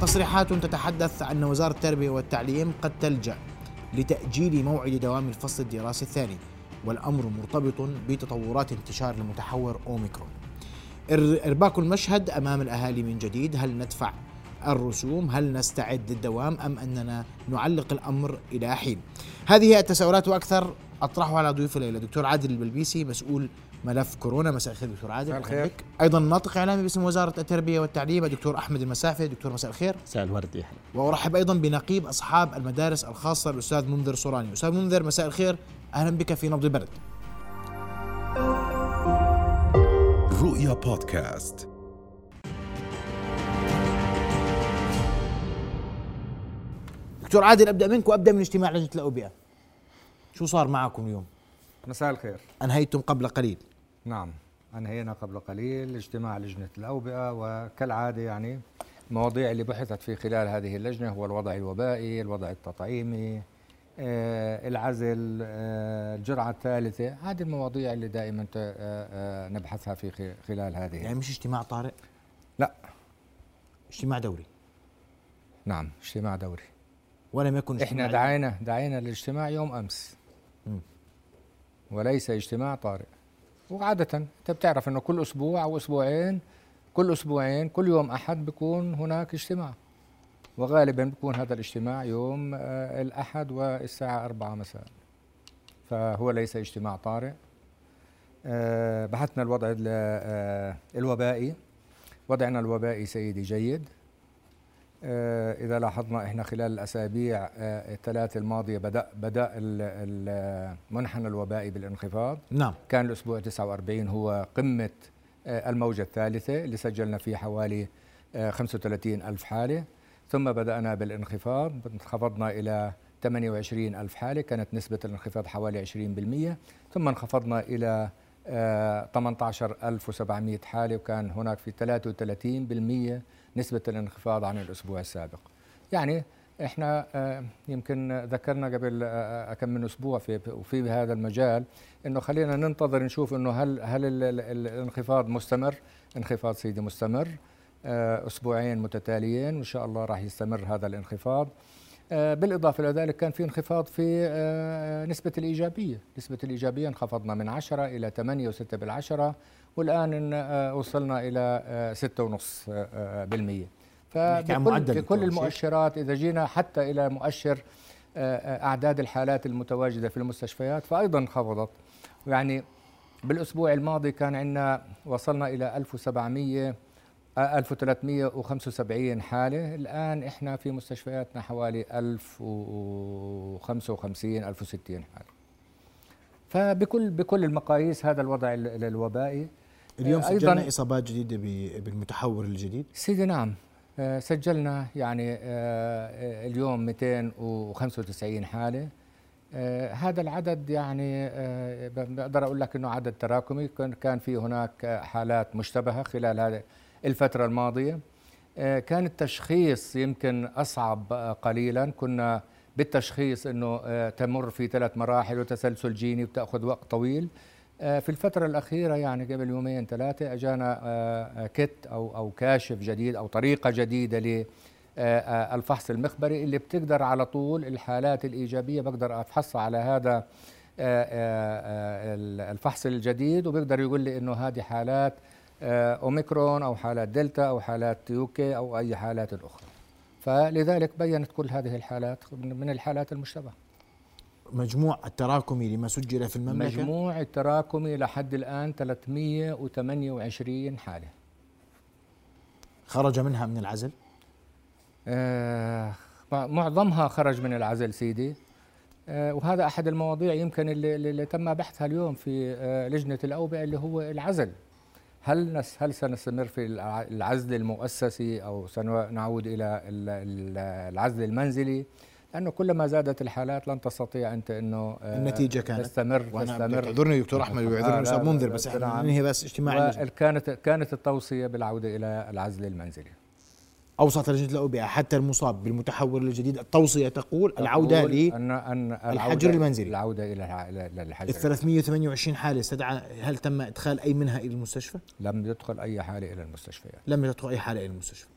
تصريحات تتحدث أن وزارة التربية والتعليم قد تلجأ لتأجيل موعد دوام الفصل الدراسي الثاني والأمر مرتبط بتطورات انتشار المتحور أوميكرون. إرباك المشهد أمام الأهالي من جديد هل ندفع الرسوم؟ هل نستعد للدوام أم أننا نعلق الأمر إلى حين؟ هذه التساؤلات وأكثر أطرحها على ضيوف الليلة دكتور عادل البلبيسي مسؤول ملف كورونا مساء الخير دكتور عادل مساء الخير. أيضا ناطق إعلامي باسم وزارة التربية والتعليم دكتور أحمد المسافي. دكتور مساء الخير. مساء الورد يا وأرحب أيضا بنقيب أصحاب المدارس الخاصة الأستاذ منذر صوراني أستاذ منذر مساء الخير. أهلا بك في نبض البلد. رؤيا بودكاست. دكتور عادل أبدأ منك وأبدأ من اجتماع لجنة الأوبئة. شو صار معكم اليوم؟ مساء الخير. أنهيتم قبل قليل. نعم أنهينا قبل قليل اجتماع لجنة الأوبئة وكالعادة يعني المواضيع اللي بحثت في خلال هذه اللجنة هو الوضع الوبائي الوضع التطعيمي آه، العزل آه، الجرعة الثالثة. هذه المواضيع اللي دائما آه، نبحثها في خلال هذه. يعني مش اجتماع طارئ؟ لا. اجتماع دوري؟ نعم اجتماع دوري. ولم يكن اجتماع إحنا دعينا دعينا للاجتماع يوم أمس. م. وليس اجتماع طارئ. وعادة أنت بتعرف إنه كل أسبوع أو أسبوعين كل أسبوعين كل يوم أحد بيكون هناك اجتماع. وغالبا بيكون هذا الاجتماع يوم آه، الأحد والساعة أربعة مساء. فهو ليس اجتماع طارئ. آه، بحثنا الوضع آه، الوبائي. وضعنا الوبائي سيدي جيد. آه، إذا لاحظنا إحنا خلال الأسابيع آه، الثلاث الماضية بدأ بدأ المنحنى الوبائي بالانخفاض. نعم. كان الأسبوع 49 هو قمة آه، الموجة الثالثة اللي سجلنا فيه حوالي 35 ألف حالة. ثم بدأنا بالانخفاض انخفضنا إلى 28 ألف حالة كانت نسبة الانخفاض حوالي 20% ثم انخفضنا إلى 18700 حالة وكان هناك في 33% نسبة الانخفاض عن الأسبوع السابق. يعني إحنا آه، يمكن ذكرنا قبل آه، آه، كم من أسبوع في في هذا المجال إنه خلينا ننتظر نشوف إنه هل هل الانخفاض مستمر. انخفاض سيدي مستمر أسبوعين متتاليين وإن شاء الله راح يستمر هذا الانخفاض. بالإضافة إلى ذلك كان في انخفاض في نسبة الإيجابية. نسبة الإيجابية انخفضنا من 10 إلى 8 و6 بالعشرة والآن آه، وصلنا إلى 6.5% آه، بالمئة فبكل في كل المؤشرات إذا جينا حتى إلى مؤشر آه، أعداد الحالات المتواجدة في المستشفيات فأيضا انخفضت يعني بالأسبوع الماضي كان عندنا وصلنا إلى 1700 1375 حالة. الآن إحنا في مستشفياتنا حوالي 1055 1060 حالة. فبكل بكل المقاييس هذا الوضع الوبائي اليوم آه، سجلنا إصابات جديدة بالمتحور الجديد. سيدي نعم. آه، سجلنا يعني آه، اليوم 295 حالة. هذا العدد يعني بقدر أقول لك إنه عدد تراكمي. كان في هناك حالات مشتبهة خلال هذه الفترة الماضية. كان التشخيص يمكن أصعب قليلا. كنا بالتشخيص إنه تمر في ثلاث مراحل وتسلسل جيني وتاخذ وقت طويل. آه، في الفترة الأخيرة يعني قبل يومين ثلاثة أجانا آه، آه، كت أو أو كاشف جديد أو طريقة جديدة للفحص المخبري اللي بتقدر على طول الحالات الإيجابية بقدر أفحصها على هذا الفحص الجديد وبيقدر يقول لي إنه هذه حالات أوميكرون أو حالات دلتا أو حالات يوكي أو أي حالات أخرى فلذلك بينت كل هذه الحالات من الحالات المشتبهة. مجموع التراكمي لما سجل في المملكة؟ مجموع التراكمي لحد الآن 328 حالة. خرج منها من العزل؟ آه معظمها خرج من العزل سيدي. آه وهذا أحد المواضيع يمكن اللي, اللي تم بحثها اليوم في آه لجنة الأوبئة اللي هو العزل. هل هل سنستمر في العزل المؤسسي أو سنعود إلى العزل المنزلي؟ لأنه كلما زادت الحالات لن تستطيع أنت إنه آه، النتيجة كانت. تستمر تستمر. اعذرني دكتور أحمد ويعذرني أستاذ منذر بس إحنا ننهي بس اجتماع كانت كانت التوصية بالعودة إلى العزل المنزلي. اوصت لجنة الأوبئة حتى المصاب بالمتحور الجديد التوصية تقول العودة للحجر المنزلي. العودة إلى الحجر. ال 328 حالة استدعى هل تم إدخال أي منها إلى المستشفى؟ لم يدخل أي حالة إلى المستشفيات لم يدخل أي حالة إلى المستشفى.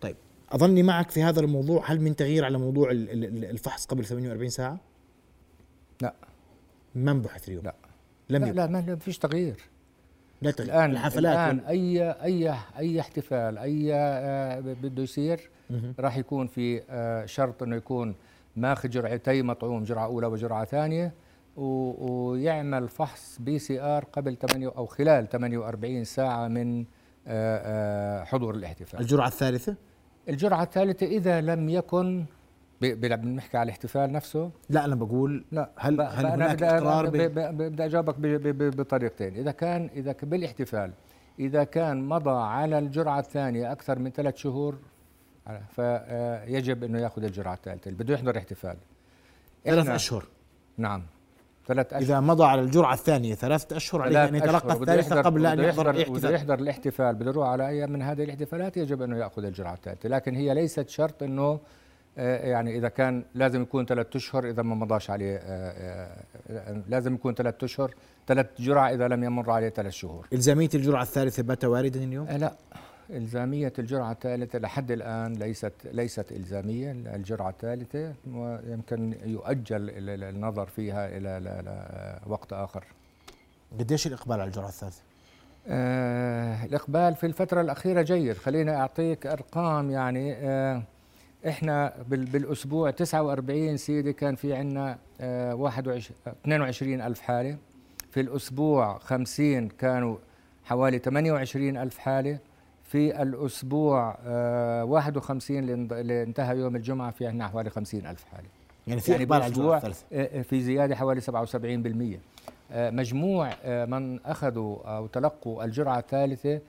طيب. أظني معك في هذا الموضوع هل من تغيير على موضوع ال- ال- الفحص قبل 48 ساعة؟ لا. ما انبحث اليوم. لا. لم لا. لا ما فيش تغيير. لا تغيير. الآن الحفلات الآن وال- اي اي أي احتفال أي آه، بده يصير. راح يكون في آه، شرط إنه يكون ماخذ جرعتي مطعوم جرعة أولى وجرعة ثانية و- ويعمل فحص PCR قبل 8 أو خلال 48 ساعة من آه، حضور الاحتفال. الجرعة الثالثة؟ الجرعة الثالثة إذا لم يكن بنحكي على الاحتفال نفسه؟ لا أنا بقول لا. هل هل هناك بدي- إقرار بدي أجاوبك بطريقتين. إذا كان إذا ك- بالاحتفال إذا كان مضى على الجرعة الثانية أكثر من ثلاث شهور فيجب إنه يأخذ الجرعة الثالثة اللي بده يحضر احتفال ثلاث أشهر. نعم. ثلاث أشهر. إذا مضى على الجرعة الثانية ثلاثة أشهر عليه أن يتلقى أشهر. يحضر- قبل أن بده يحضر الاحتفال. يحضر الاحتفال بده يروح على أي من هذه الاحتفالات يجب أنه يأخذ الجرعة الثالثة لكن هي ليست شرط إنه آه، يعني إذا كان لازم يكون ثلاث أشهر إذا ما مضاش عليه آه، آه، لازم يكون ثلاث أشهر ثلاث جرعه إذا لم يمر عليه ثلاث شهور. إلزامية الجرعة الثالثة بات واردا اليوم؟ لا. إلزامية الجرعة الثالثة لحد الآن ليست ليست إلزامية. الجرعة الثالثة ويمكن يؤجل ال- ال- النظر فيها إلى وقت آخر. قديش الإقبال على الجرعة الثالثة؟ آه الإقبال في الفترة الأخيرة جيد، خليني أعطيك أرقام يعني. آه إحنا بال- بالأسبوع 49 سيدي كان في عندنا آه 21 22 ألف حالة، في الأسبوع 50 كانوا حوالي 28 ألف حالة، في الأسبوع آه 51 اللي انتهى يوم الجمعة في عندنا حوالي 50 ألف حالة. يعني في يعني بالأسبوع الثالثة. آه، في زيادة حوالي 77% آه، مجموع آه، من أخذوا أو تلقوا الجرعة الثالثة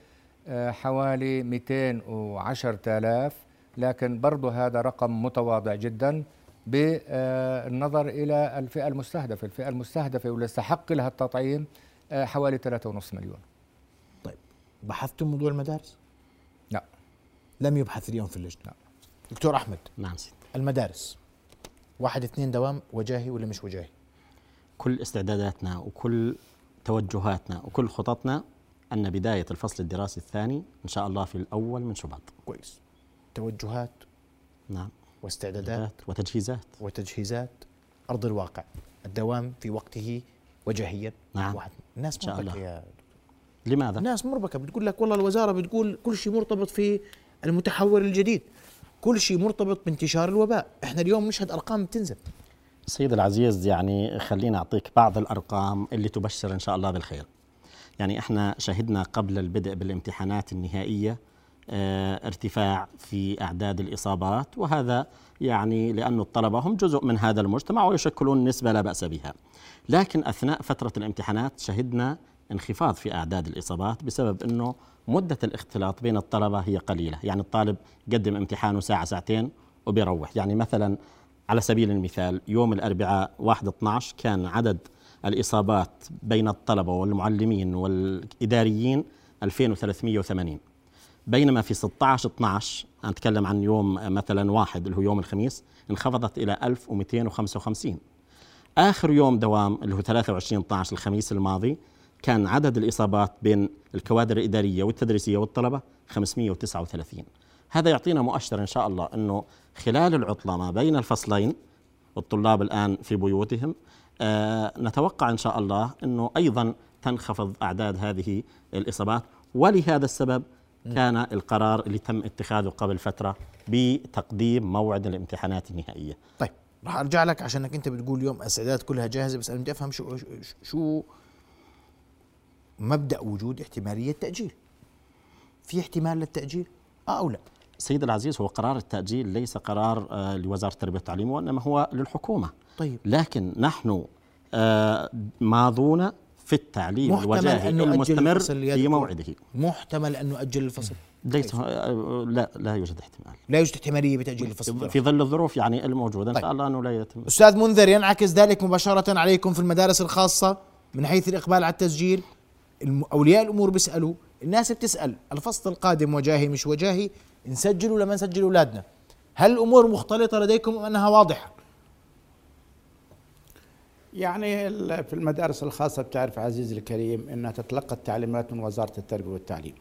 آه، حوالي 210 آلاف. لكن برضه هذا رقم متواضع جدا بالنظر إلى الفئة المستهدفة. الفئة المستهدفة واللي استحق لها التطعيم آه، حوالي 3.5 مليون. طيب بحثتم موضوع المدارس؟ لم يبحث اليوم في اللجنة. لا. دكتور أحمد. نعم سيدي المدارس. واحد اثنين دوام وجاهي ولا مش وجاهي؟ كل استعداداتنا وكل توجهاتنا وكل خططنا أن بداية الفصل الدراسي الثاني إن شاء الله في الأول من شباط. كويس. توجهات. نعم. واستعدادات. وتجهيزات. وتجهيزات. أرض الواقع. الدوام في وقته وجاهيا. نعم. واحد. الناس شاء الله. يا لماذا؟ الناس مربكة. بتقول لك والله الوزارة بتقول كل شيء مرتبط في المتحور الجديد. كل شيء مرتبط بانتشار الوباء. إحنا اليوم نشهد أرقام بتنزل. سيد العزيز يعني خليني أعطيك بعض الأرقام اللي تبشر إن شاء الله بالخير. يعني إحنا شهدنا قبل البدء بالامتحانات النهائية آه، ارتفاع في أعداد الإصابات وهذا يعني لأن الطلبة هم جزء من هذا المجتمع ويشكلون نسبة لا بأس بها. لكن أثناء فترة الامتحانات شهدنا انخفاض في أعداد الإصابات بسبب أنه مدة الاختلاط بين الطلبة هي قليلة. يعني الطالب يقدم امتحانه ساعة ساعتين وبيروح. يعني مثلا على سبيل المثال يوم الأربعاء 1 12 كان عدد الإصابات بين الطلبة والمعلمين والإداريين 2380 بينما في 16 12 أتكلم عن يوم مثلا واحد اللي هو يوم الخميس انخفضت إلى 1255 آخر يوم دوام اللي هو 23 12 الخميس الماضي كان عدد الإصابات بين الكوادر الإدارية والتدريسية والطلبة 539 هذا يعطينا مؤشر إن شاء الله أنه خلال العطلة ما بين الفصلين والطلاب الآن في بيوتهم آه نتوقع إن شاء الله أنه أيضا تنخفض أعداد هذه الإصابات. ولهذا السبب كان القرار اللي تم اتخاذه قبل فترة بتقديم موعد الامتحانات النهائية. طيب راح أرجع لك عشانك أنت بتقول اليوم استعدادات كلها جاهزة بس أنا بدي أفهم شو شو- شو مبدأ وجود احتمالية تأجيل. في احتمال للتأجيل؟ آه أو لا؟ سيد العزيز هو قرار التأجيل ليس قرار آه، لوزارة التربية والتعليم وإنما هو للحكومة. طيب. لكن نحن آه، ماضون في التعليم الوجاهي أن المستمر في. موعده. محتمل أن نؤجل الفصل. ليس آه، لا لا يوجد احتمال. لا يوجد احتمالية بتأجيل الفصل. في ظل الظروف يعني الموجودة إن طيب. شاء الله أنه لا يتم. أستاذ منذر ينعكس ذلك مباشرة عليكم في المدارس الخاصة من حيث الإقبال على التسجيل. أولياء الأمور بيسألوا الناس بتسأل الفصل القادم وجاهي مش وجاهي نسجل ولا ما نسجل أولادنا. هل الأمور مختلطة لديكم أم أنها واضحة؟ يعني في المدارس الخاصة بتعرف عزيزي الكريم أنها تتلقى التعليمات من وزارة التربية والتعليم.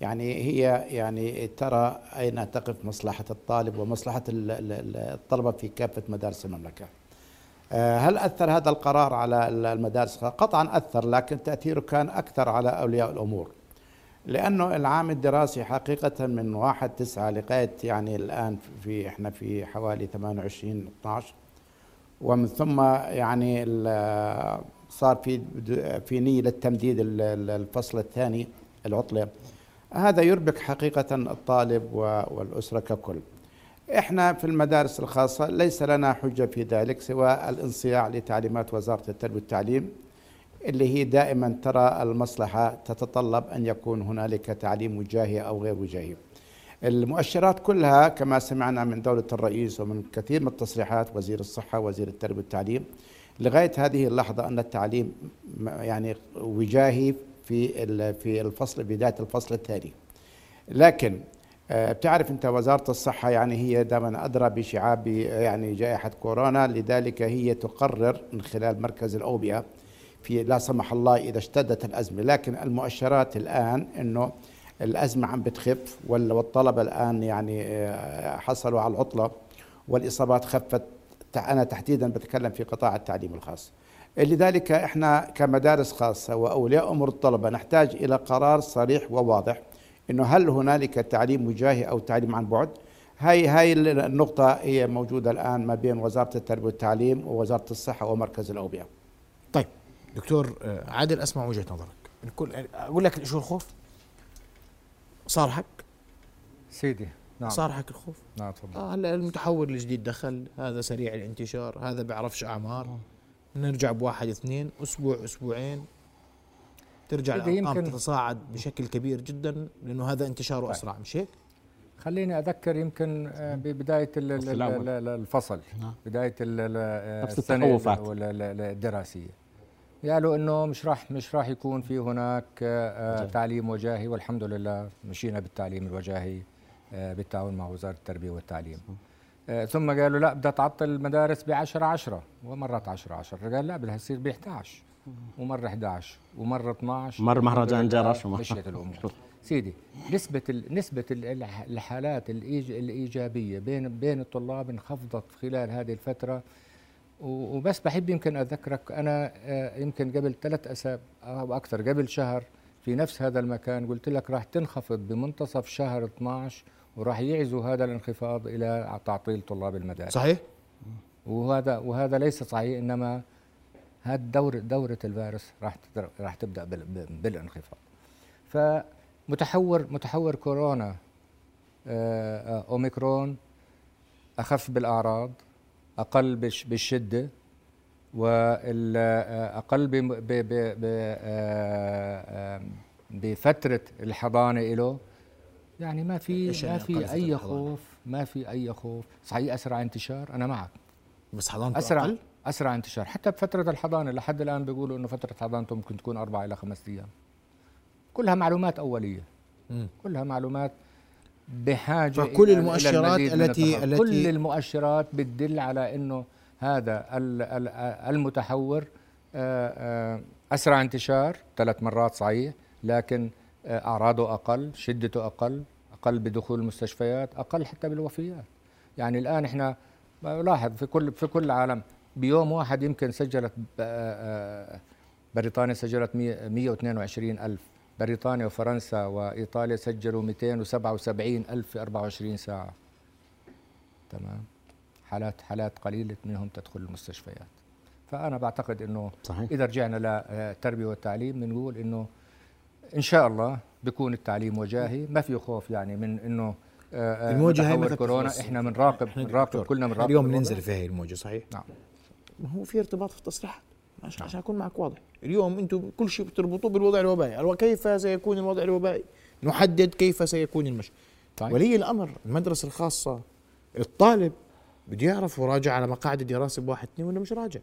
يعني هي يعني ترى أين تقف مصلحة الطالب ومصلحة ال- ال- ال- الطلبة في كافة مدارس المملكة. آه، هل أثر هذا القرار على ال- المدارس؟ قطعا أثر لكن تأثيره كان أكثر على أولياء الأمور. لأنه العام الدراسي حقيقة من 1 9 لغاية يعني الآن في إحنا في حوالي 28 12 ومن ثم يعني صار في في نية للتمديد ال- ال- الفصل الثاني العطلة هذا يربك حقيقة الطالب والأسرة ككل. إحنا في المدارس الخاصة ليس لنا حجة في ذلك سوى الانصياع لتعليمات وزارة التربية والتعليم اللي هي دائما ترى المصلحة تتطلب أن يكون هنالك تعليم وجاهي أو غير وجاهي. المؤشرات كلها كما سمعنا من دولة الرئيس ومن كثير من التصريحات وزير الصحة وزير التربية والتعليم لغاية هذه اللحظة أن التعليم يعني وجاهي في في الفصل بداية الفصل الثاني لكن بتعرف انت وزارة الصحة يعني هي دائما أدرى بشعاب يعني جائحة كورونا لذلك هي تقرر من خلال مركز الأوبئة في لا سمح الله إذا اشتدت الأزمة. لكن المؤشرات الآن إنه الأزمة عم بتخف وال- والطلبة الآن يعني آه، حصلوا على العطلة والإصابات خفت. أنا تحديدا بتكلم في قطاع التعليم الخاص. لذلك إحنا كمدارس خاصة وأولياء أمور الطلبة نحتاج إلى قرار صريح وواضح إنه هل هنالك تعليم وجاهي أو تعليم عن بعد؟ هاي هاي النقطة هي موجودة الآن ما بين وزارة التربية والتعليم ووزارة الصحة ومركز الأوبئة. طيب دكتور آه، عادل أسمع وجهة نظرك. الكل أقول لك شو الخوف؟ صار حق؟ سيدي نعم. صار حق الخوف؟ نعم تفضل. آه هلا المتحور الجديد دخل هذا سريع الانتشار هذا بيعرفش أعمار. نرجع بواحد اثنين أسبوع أسبوعين. ترجع إذا الأرقام يمكن- تتصاعد بشكل كبير جدا لأنه هذا انتشاره أسرع مش هيك؟ خليني أذكر يمكن آه، ببداية ال- ال- الفصل. نعم. بداية آه، السنة الدراسية. قالوا إنه مش راح مش راح يكون في هناك آه،. تعليم وجاهي والحمد لله مشينا بالتعليم الوجاهي بالتعاون مع وزارة التربية والتعليم. ثم قالوا لا بدها تعطل المدارس ب 10 10 ومرات 10 10 قال لا بدها تصير ب 11 ومرة 11 ومرة 12 مر مهرجان جرش ومر- مشيت الأمور. سيدي نسبة ال- نسبة ال- الح- الحالات الإيج- الإيجابية بين بين الطلاب انخفضت خلال هذه الفترة. و- وبس بحب يمكن أذكرك أنا آه، يمكن قبل ثلاث أسابيع أو أكثر قبل شهر في نفس هذا المكان قلت لك راح تنخفض بمنتصف شهر 12 وراح يعزوا هذا الانخفاض إلى تعطيل طلاب المدارس. صحيح؟ وهذا وهذا ليس صحيح إنما هذا دورة دورة الفيروس راح راح ب- بالانخفاض. فمتحور متحور كورونا آه، آه، أوميكرون أخف بالأعراض أقل بالش- بالشدة واقل بفترة الحضانة له يعني ما في ما يعني أقل في الحضانة؟ خوف ما في أي خوف صحيح أسرع انتشار أنا معك بس حضانته أسرع أقل؟ أسرع انتشار حتى بفترة الحضانة لحد الآن بيقولوا إنه فترة حضانته ممكن تكون اربعه إلى خمسة أيام كلها معلومات أولية. كلها معلومات بحاجة فكل إلى- إلى المؤشرات من التي-. التي- كل المؤشرات بتدل على إنه هذا ال- ال- المتحور آه، آه، أسرع انتشار ثلاث مرات صحيح لكن آه، أعراضه أقل شدته أقل أقل بدخول المستشفيات أقل حتى بالوفيات يعني الآن إحنا لاحظ في كل في كل العالم بيوم واحد يمكن سجلت آه، آه، بريطانيا سجلت 100 122 ألف. بريطانيا وفرنسا وإيطاليا سجلوا 277 ألف في 24 ساعة. تمام؟ حالات حالات قليلة منهم تدخل المستشفيات. فأنا بعتقد أنه صحيح. إذا رجعنا للتربية والتعليم بنقول أنه إن شاء الله بيكون التعليم وجاهي. ما في خوف يعني من أنه آه، آه، الموجة هاي كورونا؟ إحنا بنراقب بنراقب كلنا بنراقب اليوم الوضع. ننزل في هي الموجة صحيح؟ نعم. ما هو في ارتباط في التصريحات. عشان عشان أكون معك واضح. اليوم أنتم كل شيء بتربطوه بالوضع الوبائي. الو- كيف سيكون الوضع الوبائي؟ نحدد كيف سيكون المشي. طيب. ولي الأمر المدرسة الخاصة الطالب بده يعرف هو راجع على مقاعد الدراسة بواحد اثنين ولا مش راجع.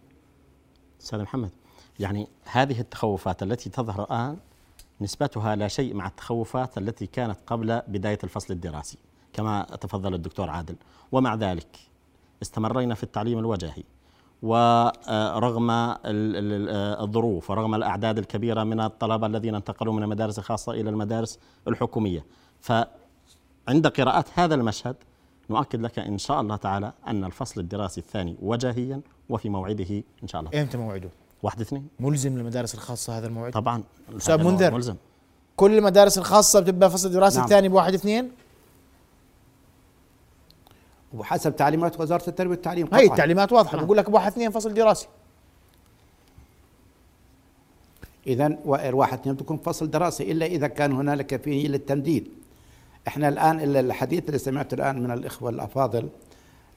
أستاذ محمد يعني هذه التخوفات التي تظهر الآن نسبتها لا شيء مع التخوفات التي كانت قبل بداية الفصل الدراسي كما تفضل الدكتور عادل. ومع ذلك استمرينا في التعليم الوجاهي ورغم ال- ال- الظروف ورغم الأعداد الكبيرة من الطلبة الذين انتقلوا من المدارس الخاصة إلى المدارس الحكومية فعند قراءة هذا المشهد نؤكد لك إن شاء الله تعالى أن الفصل الدراسي الثاني وجاهيا وفي موعده إن شاء الله إمتى موعده؟ واحد اثنين ملزم للمدارس الخاصة هذا الموعد؟ طبعا أستاذ منذر. ملزم كل المدارس الخاصة بتبدا فصل دراسي نعم. الثاني بواحد اثنين؟ وحسب تعليمات وزارة التربية والتعليم هي. التعليمات واضحة نعم. بقول لك بواحد اثنين فصل دراسي اذا واحد اثنين تكون فصل دراسي إلا إذا كان هنالك فيه للتمديد إحنا الآن ال- الحديث اللي سمعته الآن من الإخوة الأفاضل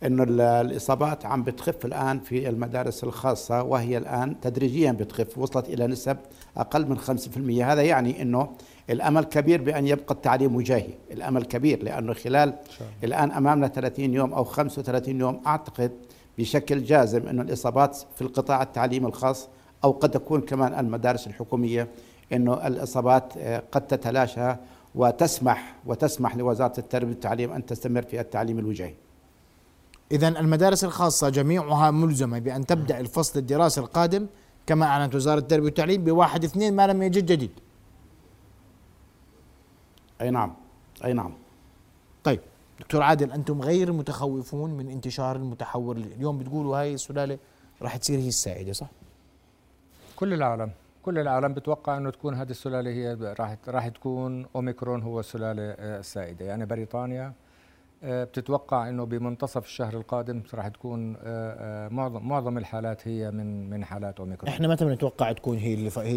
إنه ال- الإصابات عم بتخف الآن في المدارس الخاصة وهي الآن تدريجيا بتخف وصلت إلى نسب أقل من 5% هذا يعني إنه الأمل كبير بأن يبقى التعليم وجاهي. الأمل كبير لأنه خلال الآن أمامنا 30 يوم أو 35 يوم أعتقد بشكل جازم أنه الإصابات في القطاع التعليم الخاص أو قد تكون كمان المدارس الحكومية أنه الإصابات آه، قد تتلاشى وتسمح وتسمح لوزارة التربية والتعليم أن تستمر في التعليم الوجاهي. اذا المدارس الخاصة جميعها ملزمة بأن تبدأ الفصل الدراسي القادم كما أعلنت وزارة التربية والتعليم بواحد اثنين ما لم يجد جديد. أي نعم أي نعم. طيب دكتور عادل أنتم غير متخوفون من انتشار المتحور اليوم بتقولوا هاي السلالة راح تصير هي السائدة صح؟ كل العالم كل العالم بتوقع إنه تكون هذه السلالة هي راح راح تكون أوميكرون هو السلالة آه، السائدة. يعني بريطانيا آه، بتتوقع إنه بمنتصف الشهر القادم راح تكون آه، معظم معظم الحالات هي من من حالات أوميكرون. إحنا متى بنتوقع تكون هي اللي هي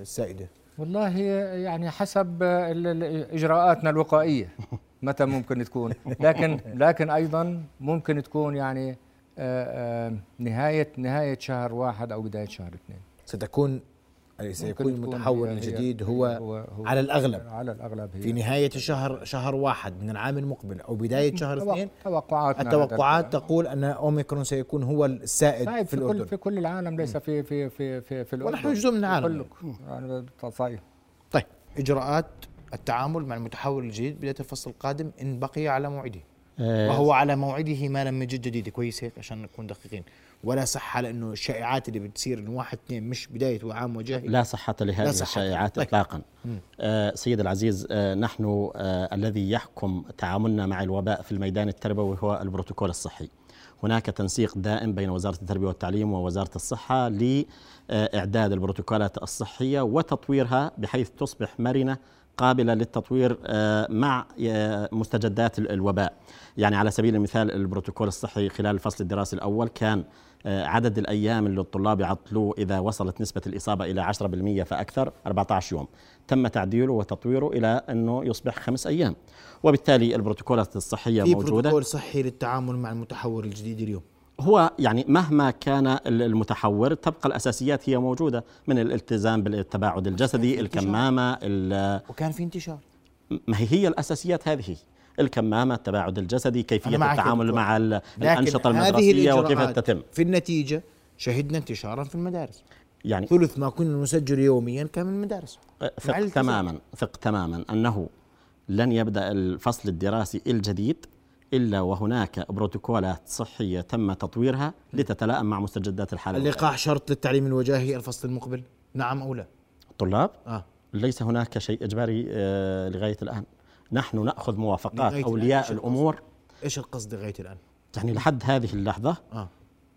السائدة؟ والله يعني حسب إجراءاتنا الوقائية متى ممكن تكون. لكن لكن أيضا ممكن تكون يعني آه، آه، نهايه نهاية شهر واحد أو بداية شهر اثنين. ستكون سيكون المتحور هي- هي- الجديد هي- هو هو على الأغلب. على الأغلب هي. في نهاية شهر شهر واحد من العام المقبل أو بداية شهر اثنين توقعاتنا التوقعات تقول أن أوميكرون سيكون هو السائد صحيح في في كل الأردن. في كل العالم ليس في في في في في الأردن. ونحن جزء من العالم. يعني صحيح طيب إجراءات التعامل مع المتحول الجديد بداية الفصل القادم إن بقي على موعده. آه، وهو على موعده ما لم يجد جديد. كويس هيك عشان نكون دقيقين. ولا صحة لأنه الشائعات اللي بتصير إنه واحد اثنين مش بداية وعام وجاهي لا صحة لهذه لا. الشائعات طيب. إطلاقا. آه سيد العزيز آه نحن آه الذي يحكم تعاملنا مع الوباء في الميدان التربوي هو البروتوكول الصحي هناك تنسيق دائم بين وزارة التربية والتعليم ووزارة الصحة لإعداد البروتوكولات الصحية وتطويرها بحيث تصبح مرنة قابلة للتطوير آه، مع آه، مستجدات ال- الوباء يعني على سبيل المثال البروتوكول الصحي خلال الفصل الدراسي الأول كان آه، عدد الأيام اللي الطلاب يعطلوه إذا وصلت نسبة الإصابة إلى 10% فأكثر 14 يوم. تم تعديله وتطويره إلى أنه يصبح خمس أيام. وبالتالي البروتوكولات الصحية في موجودة. بروتوكول صحي للتعامل مع المتحور الجديد اليوم. هو يعني مهما كان ال- المتحور تبقى الأساسيات هي موجودة من الالتزام بالتباعد الجسدي الكمامة ال- وكان في انتشار. ما هي هي الأساسيات هذه. الكمامة التباعد الجسدي كيفية التعامل. مع الأنشطة المدرسية وكيف تتم. في النتيجة شهدنا انتشارا في المدارس. يعني ثلث ما كنا نسجل يوميا كان من المدارس. مع ثق. تماما ثق تماما أنه لن يبدأ الفصل الدراسي الجديد إلا وهناك بروتوكولات صحية تم تطويرها لتتلائم مع مستجدات الحالة اللقاح شرط للتعليم الوجاهي الفصل المقبل. نعم أو لا؟ الطلاب آه. ليس هناك شيء إجباري آه، لغاية الآن. نحن نأخذ موافقات أولياء الآن. الأمور. إيش القصد لغاية الآن؟ يعني لحد هذه اللحظة آه.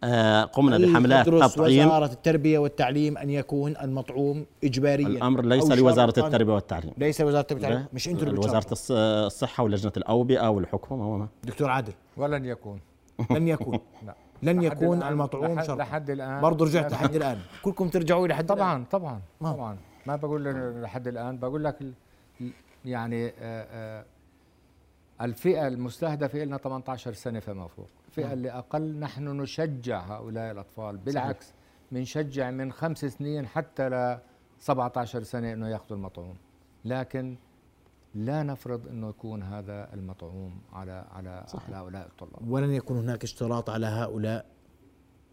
آه، قمنا بحملات تطعيم. وزارة التربية والتعليم أن يكون المطعوم اجباريا الأمر ليس شرطاً؟ التربية والتعليم. ليس وزاره التربية والتعليم. مش أنتم اللي وزارة بتشرطوا. الص- الصحة ولجنة الأوبئة والحكومة وما دكتور عادل. ولن يكون. لن يكون. لا. لن يكون الآن- المطعوم لحد, شرطا. لحد الآن. برضه رجعت لا- لحد الآن. كلكم ترجعوا لحد طبعا طبعا آه. طبعا. ما بقول لحد الآن بقول لك يعني آه، آه، الفئة المستهدفة لنا 18 سنة فما فوق. الفئة اللي أقل نحن نشجع هؤلاء الأطفال بالعكس بنشجع من خمس سنين حتى ل 17 سنة إنه يأخذوا المطعوم. لكن لا نفرض إنه يكون هذا المطعوم على على على هؤلاء الطلاب. ولن يكون هناك اشتراط على هؤلاء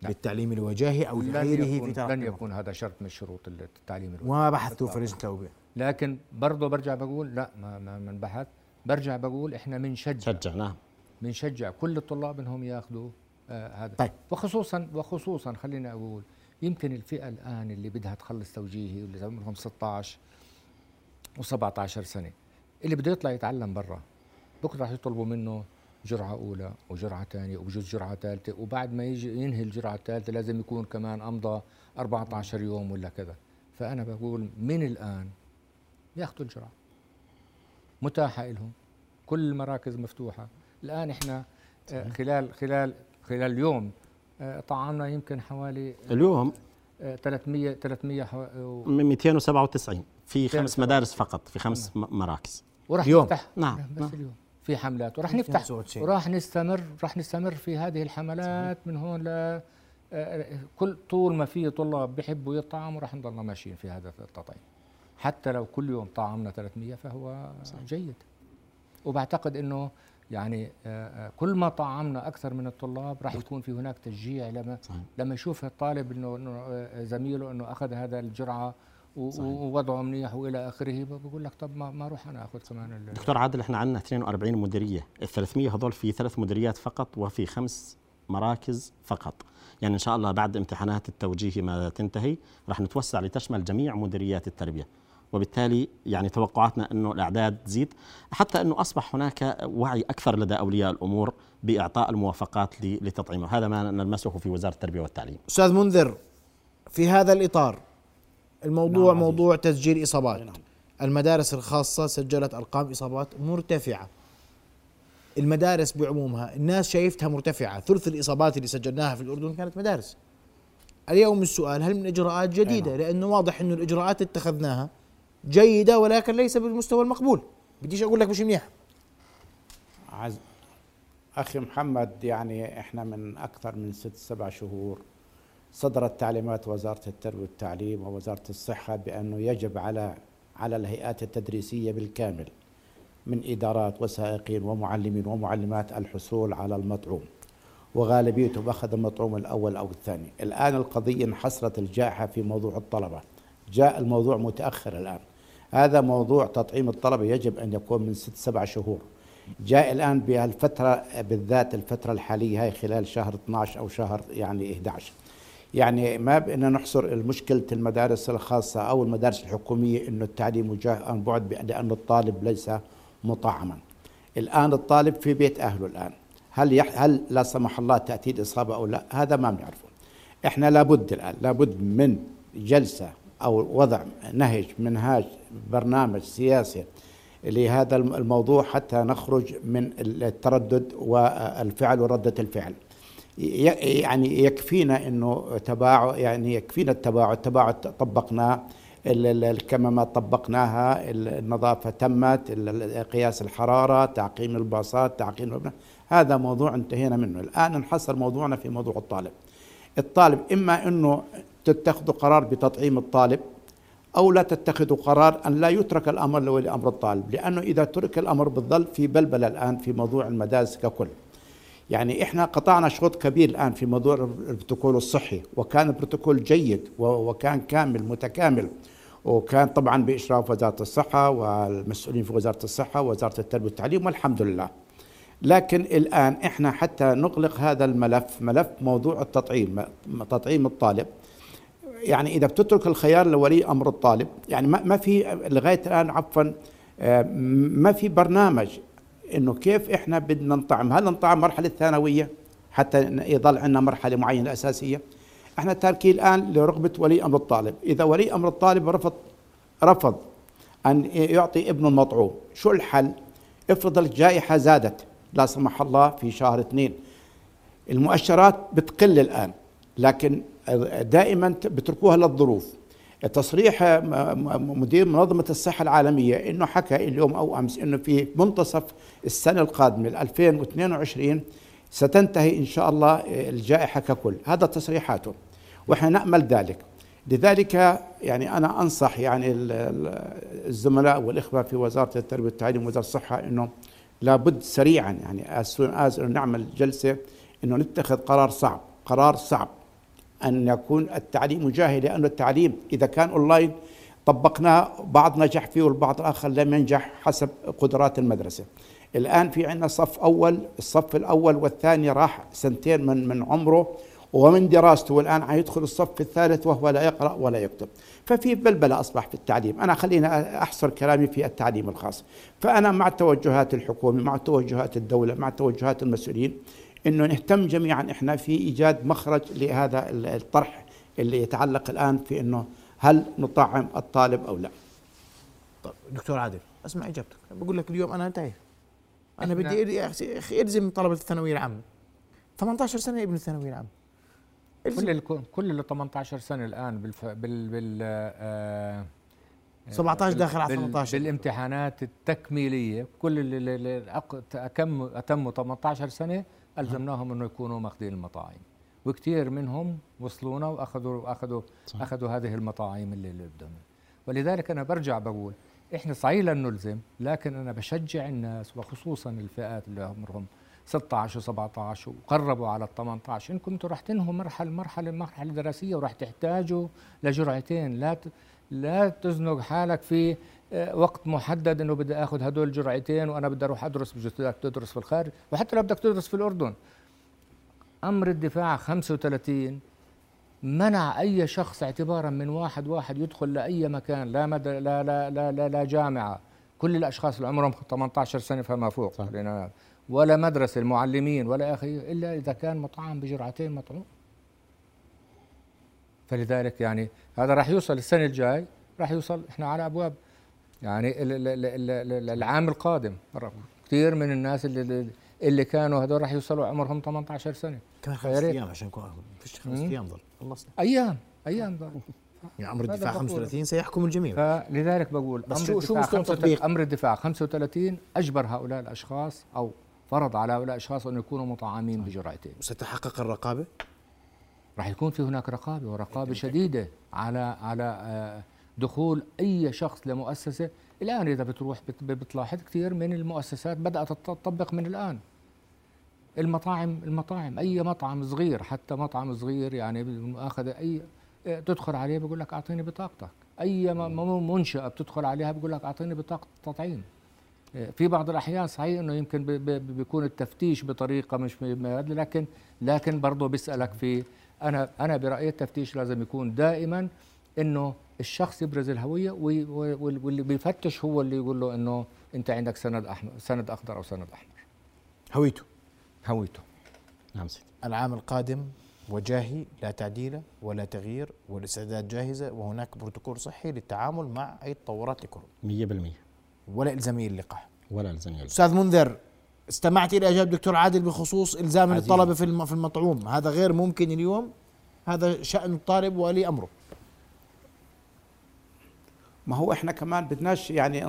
بالتعليم الوجاهي أو لغيره في لن. يكون هذا شرط من شروط التعليم الوجاهي. وما بحثوا في لجنه التوبه لكن برضه برجع بقول لا ما ما من بحث برجع بقول إحنا بنشجع شجع. نعم. بنشجع كل الطلاب إنهم ياخذوا آه هذا. طيب. وخصوصا وخصوصا خليني أقول يمكن الفئة الآن اللي بدها تخلص توجيهي واللي عمرهم 16 و17 سنة اللي بده يطلع يتعلم برا بكرة راح يطلبوا منه جرعة أولى وجرعة ثانية وبجوز جرعة ثالثة وبعد ما يجي ينهي الجرعة الثالثة لازم يكون كمان أمضى 14 يوم ولا كذا. فأنا بقول من الآن ياخذوا الجرعة. متاحة لهم كل المراكز مفتوحة. الآن إحنا آه، خلال خلال خلال اليوم آه، طعمنا يمكن حوالي اليوم؟ 300 300 297 في خمس 297. مدارس فقط في خمس م- مراكز. وراح اليوم. نفتح. نعم، بس نعم. اليوم. في حملات. وراح نفتح. 297. وراح نستمر راح نستمر في هذه الحملات من هون ل آه، كل طول ما في طلاب بيحبوا يطعموا راح نضلنا ماشيين في هذا التطعيم. حتى لو كل يوم طعمنا 300 فهو جيد. وبعتقد إنه يعني آه، آه، كل ما طعمنا أكثر من الطلاب راح يكون في هناك تشجيع. لما صحيح. لما يشوف الطالب إنه آه، زميله إنه أخذ هذا الجرعة ووضعه منيح وإلى آخره بقول لك طب ما ما أروح أنا آخذ كمان دكتور عادل إحنا عندنا 42 مديرية. ال 300 هذول في ثلاث مديريات فقط وفي خمس مراكز فقط. يعني إن شاء الله بعد امتحانات التوجيه ما تنتهي راح نتوسع لتشمل جميع مديريات التربية. وبالتالي يعني توقعاتنا إنه الأعداد تزيد حتى إنه أصبح هناك وعي أكثر لدى أولياء الأمور بإعطاء الموافقات ل- لتطعيمه. هذا ما نلمسه في وزارة التربية والتعليم. أستاذ منذر في هذا الإطار الموضوع نعم، موضوع تسجيل إصابات. نعم. المدارس الخاصة سجلت أرقام إصابات مرتفعة. المدارس بعمومها الناس شايفتها مرتفعة. ثلث الإصابات اللي سجلناها في الأردن كانت مدارس. اليوم السؤال هل من إجراءات جديدة؟ نعم. لأنه واضح إنه الإجراءات اتخذناها. جيدة ولكن ليس بالمستوى المقبول. بديش أقول لك مش منيح. عز... أخي محمد يعني إحنا من أكثر من ست سبع شهور صدرت تعليمات وزارة التربية والتعليم ووزارة الصحة بأنه يجب على على الهيئات التدريسية بالكامل من إدارات وسائقين ومعلمين ومعلمات الحصول على المطعوم. وغالبيتهم أخذ المطعوم الأول أو الثاني. الآن القضية انحصرت الجائحة في موضوع الطلبة. جاء الموضوع متأخر الآن. هذا موضوع تطعيم الطلبة يجب أن يكون من ست سبع شهور. جاء الآن بهالفترة بالذات الفترة الحالية هاي خلال شهر 12 أو شهر يعني 11 يعني ما بدنا نحصر المشكلة المدارس الخاصة أو المدارس الحكومية إنه التعليم وجاه عن بعد لأن الطالب ليس مطعما. الآن الطالب في بيت أهله الآن. هل يح هل لا سمح الله تأتي الإصابة أو لا؟ هذا ما بنعرفه. إحنا لابد الآن لابد من جلسة أو وضع نهج منهاج برنامج سياسي لهذا الموضوع حتى نخرج من التردد والفعل وردة الفعل. يعني يكفينا إنه تباعد يعني يكفينا التباعد التباعد طبقناه ال- ال- الكمامات طبقناها ال- النظافة تمت قياس الحرارة تعقيم الباصات تعقيم المبنى هذا موضوع انتهينا منه. الآن انحصر موضوعنا في موضوع الطالب. الطالب إما أنه تتخذوا قرار بتطعيم الطالب أو لا تتخذوا قرار أن لا يترك الأمر لولي أمر الطالب لأنه إذا ترك الأمر بتظل في بلبلة الآن في موضوع المدارس ككل. يعني إحنا قطعنا شوط كبير الآن في موضوع البروتوكول الصحي وكان بروتوكول جيد وكان كامل متكامل. وكان طبعا بإشراف وزارة الصحة والمسؤولين في وزارة الصحة ووزارة التربية والتعليم والحمد لله. لكن الآن إحنا حتى نغلق هذا الملف ملف موضوع التطعيم تطعيم الطالب. يعني إذا بتترك الخيار لولي أمر الطالب يعني ما في لغاية الآن عفوا آه، ما في برنامج إنه كيف إحنا بدنا نطعم. هل نطعم مرحلة ثانوية حتى يضل عندنا مرحلة معينة اساسيه إحنا تاركين الآن لرغبة ولي أمر الطالب. إذا ولي أمر الطالب رفض رفض أن يعطي ابنه المطعوم شو الحل؟ افرض الجائحة زادت لا سمح الله في شهر اثنين. المؤشرات بتقل الآن لكن دائما بتركوها للظروف. تصريح مدير منظمة الصحة العالمية إنه حكى اليوم أو أمس إنه في منتصف السنة القادمة 2022 ستنتهي إن شاء الله الجائحة ككل. هذا تصريحاته. وإحنا نأمل ذلك. لذلك يعني أنا أنصح يعني ال- ال- الزملاء والإخوة في وزارة التربية والتعليم ووزارة الصحة إنه لابد سريعا يعني as soon as إنه نعمل جلسة إنه نتخذ قرار صعب. قرار صعب. أن يكون التعليم جاهي لأن التعليم إذا كان أونلاين طبقناه بعض نجح فيه والبعض الآخر لم ينجح حسب قدرات المدرسة. الآن في عندنا صف أول الصف الأول والثاني راح سنتين من من عمره ومن دراسته والان حيدخل الصف الثالث وهو لا يقرأ ولا يكتب. ففي بلبلة أصبح في التعليم. أنا خلينا أحصر كلامي في التعليم الخاص. فأنا مع توجهات الحكومة مع توجهات الدولة مع توجهات المسؤولين إنه نهتم جميعا. إحنا في إيجاد مخرج لهذا الطرح اللي يتعلق الآن في إنه هل نطعم الطالب أو لا. طيب دكتور عادل. أسمع إجابتك. بقول لك اليوم أنا انتهي أنا بدي يا أخي الزم طلبة الثانوية العامة. 18 سنة ابن الثانوية العامة. كل ال كل ال 18 سنة الآن بالف... بال بال آه 17 داخل على 18 بالامتحانات التكميلية. كل اللي اتموا 18 سنة ألزمناهم أنه يكونوا ماخذين المطاعم. وكثير منهم وصلونا واخذوا اخذوا أخذوا هذه المطاعم اللي, اللي قدامنا ولذلك أنا برجع بقول إحنا صحيح لن نلزم لكن أنا بشجع الناس وخصوصا الفئات اللي عمرهم 16 و17 وقربوا على ال 18 انكم أنتم رح تنهوا مرحله مرحله مرحلة دراسية ورح تحتاجوا لجرعتين. لا لا تزنق حالك في وقت محدد إنه بدي آخذ هدول الجرعتين وأنا بدي أروح أدرس بدك تدرس في الخارج. وحتى لو بدك تدرس في الأردن. أمر الدفاع 35 منع أي شخص اعتبارا من واحد واحد يدخل لأي مكان لا مد... لا, لا لا لا لا جامعة. كل الأشخاص اللي عمرهم 18 سنة فما فوق. صح. ولا مدرسة المعلمين ولا أخي إلا إذا كان مطعم بجرعتين مطعوم. فلذلك يعني هذا راح يوصل السنة الجاي راح يوصل إحنا على أبواب يعني العام القادم كثير من الناس اللي اللي كانوا هذول راح يوصلوا عمرهم 18 سنة. كمان خمس أيام عشان نكون فيش خمس أيام ضل. خلصنا. أيام. أيام ضل. يعني أمر الدفاع 35 سيحكم الجميع. فلذلك بقول بس أمر شو الدفاع شو أمر الدفاع 35 أجبر هؤلاء الأشخاص أو فرض على هؤلاء الأشخاص أن يكونوا مطعمين بجرعتين. ستتحقق الرقابة؟ راح يكون في هناك رقابة ورقابة شديدة على على آه، دخول أي شخص لمؤسسة الآن إذا بتروح بتلاحظ كثير من المؤسسات بدأت تطبق من الآن. المطاعم المطاعم أي مطعم صغير حتى مطعم صغير يعني مؤاخذة أي آه، تدخل عليه بقول لك أعطيني بطاقتك. أي منشأة بتدخل عليها بقول لك أعطيني بطاقة تطعيم. في بعض الأحيان صحيح إنه يمكن بيكون التفتيش بطريقة مش لكن لكن برضه بيسألك في أنا أنا برأيي التفتيش لازم يكون دائما إنه الشخص يبرز الهوية واللي بيفتش هو اللي يقول له إنه أنت عندك سند أحمر سند أخضر أو سند أحمر. هويته. هويته. نعم سيدي. العام القادم وجاهي لا تعديل ولا تغيير والاستعداد جاهزة وهناك بروتوكول صحي للتعامل مع أي تطورات لكورونا. 100% ولا إلزامية اللقاح ولا إلزامية أستاذ منذر استمعت إلى اجابه دكتور عادل بخصوص إلزام الطلبه في في المطعوم. هذا غير ممكن اليوم؟ هذا شأن الطالب ولي أمره. ما هو إحنا كمان بدناش يعني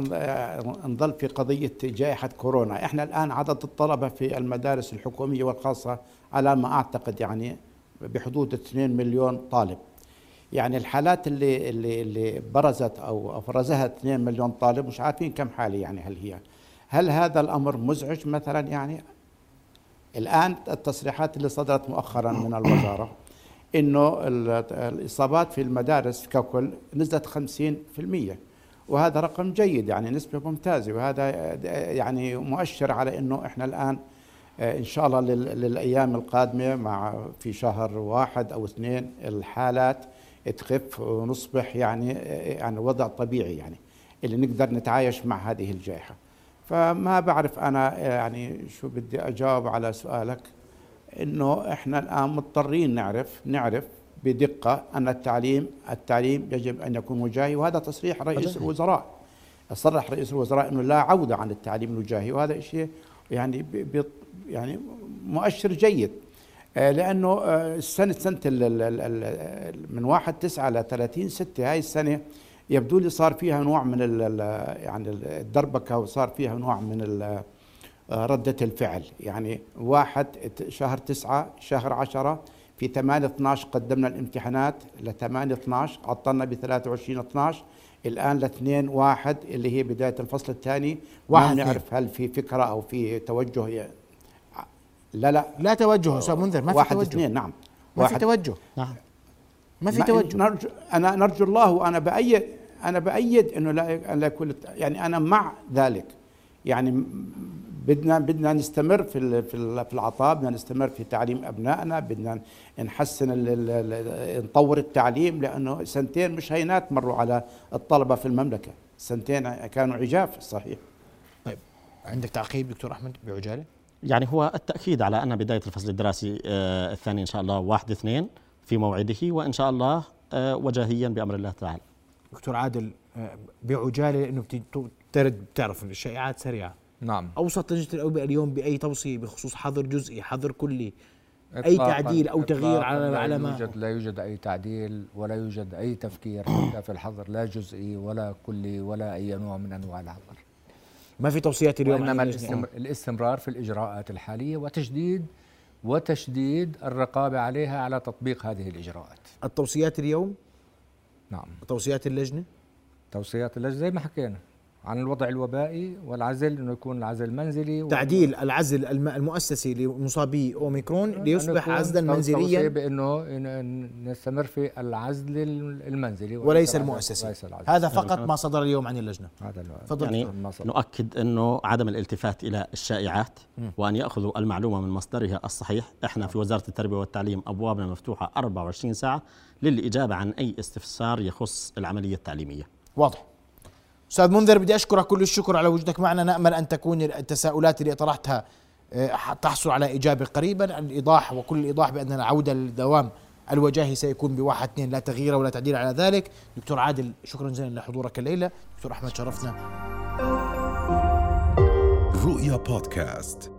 نظل في قضية جائحة كورونا، إحنا الآن عدد الطلبة في المدارس الحكومية والخاصة على ما أعتقد يعني بحدود 2 مليون طالب. يعني الحالات اللي اللي اللي برزت أو أفرزها 2 مليون طالب مش عارفين كم حالة يعني هل هي. هل هذا الأمر مزعج مثلا يعني؟ الآن التصريحات اللي صدرت مؤخرا من الوزارة إنه الإصابات في المدارس ككل نزلت 50% وهذا رقم جيد يعني نسبة ممتازة. وهذا يعني مؤشر على إنه إحنا الآن إن شاء الله للأيام القادمة مع في شهر واحد أو اثنين الحالات تخف ونصبح يعني يعني وضع طبيعي يعني اللي نقدر نتعايش مع هذه الجائحة. فما بعرف أنا يعني شو بدي أجاوب على سؤالك. إنه إحنا الآن مضطرين نعرف نعرف بدقة أن التعليم التعليم يجب أن يكون وجاهي وهذا تصريح رئيس الوزراء. صرح رئيس الوزراء إنه لا عودة عن التعليم الوجاهي وهذا شيء يعني يعني مؤشر جيد. آه، لأنه آه، السنة سنة من 1 9 ل 30 6 هاي السنة يبدو لي صار فيها نوع من يعني الدربكة وصار فيها نوع من ردة الفعل. يعني واحد شهر تسعة شهر عشرة في 8 12 قدمنا الامتحانات ل 8 12 عطلنا ب 23 12 الآن ل 2 1 اللي هي بداية الفصل الثاني. ما نعرف هل في فكرة أو في توجه لا لا. لا توجه أستاذ منذر ما في واحد توجه. اثنين نعم. ما في توجه. نعم. ما في توجه. نرجو أنا نرجو الله وأنا بأيد أنا بأيد إنه لا لا يكون يعني أنا مع ذلك. يعني بدنا بدنا نستمر في ال- في ال- في العطاء بدنا نستمر في تعليم أبنائنا بدنا نحسن ال- ال- ال- نطور التعليم لأنه سنتين مش هينات مروا على الطلبة في المملكة. سنتين كانوا عجاف صحيح. طيب عندك تعقيب دكتور أحمد بعجالة؟ يعني هو التأكيد على أن بداية الفصل الدراسي آه، الثاني إن شاء الله واحد اثنين في موعده وإن شاء الله آه، وجاهيا بأمر الله تعالى. دكتور عادل آه، بعجالة لأنه بترد بتعرف الشائعات سريعة. نعم. اوصت لجنة الأوبئة اليوم بأي توصية بخصوص حظر جزئي حظر كلي أي تعديل أو تغيير على لا على ما. يوجد لا يوجد أي تعديل ولا يوجد أي تفكير حتى في الحظر لا جزئي ولا كلي ولا أي نوع من أنواع الحظر. ما في توصيات اليوم الاستمر الاستمرار في الإجراءات الحالية وتشديد وتشديد الرقابة عليها على تطبيق هذه الإجراءات. التوصيات اليوم؟ نعم. توصيات اللجنة؟ توصيات اللجنة زي ما حكينا. عن الوضع الوبائي والعزل إنه يكون العزل منزلي تعديل العزل الم- المؤسسي لمصابي أوميكرون ليصبح عزلا منزليا. بإنه نستمر في العزل المنزلي وليس العزل- المؤسسي. وليس العزل. هذا فقط ما صدر اليوم عن اللجنة. هذا تفضل يعني. نؤكد أنه عدم الالتفات إلى الشائعات وأن يأخذوا المعلومة من مصدرها الصحيح. إحنا في وزارة التربية والتعليم أبوابنا مفتوحة 24 ساعة للإجابة عن أي استفسار يخص العملية التعليمية. واضح. أستاذ منذر بدي أشكرك كل الشكر على وجودك معنا. نأمل أن تكون التساؤلات اللي طرحتها آه، تحصل على اجابه قريبا. الإيضاح وكل الإيضاح بأن العودة للدوام الوجاهي سيكون بواحد اثنين. لا تغيير ولا تعديل على ذلك. دكتور عادل شكرا جزيلا لحضورك الليلة. دكتور أحمد شرفنا. رؤيا بودكاست.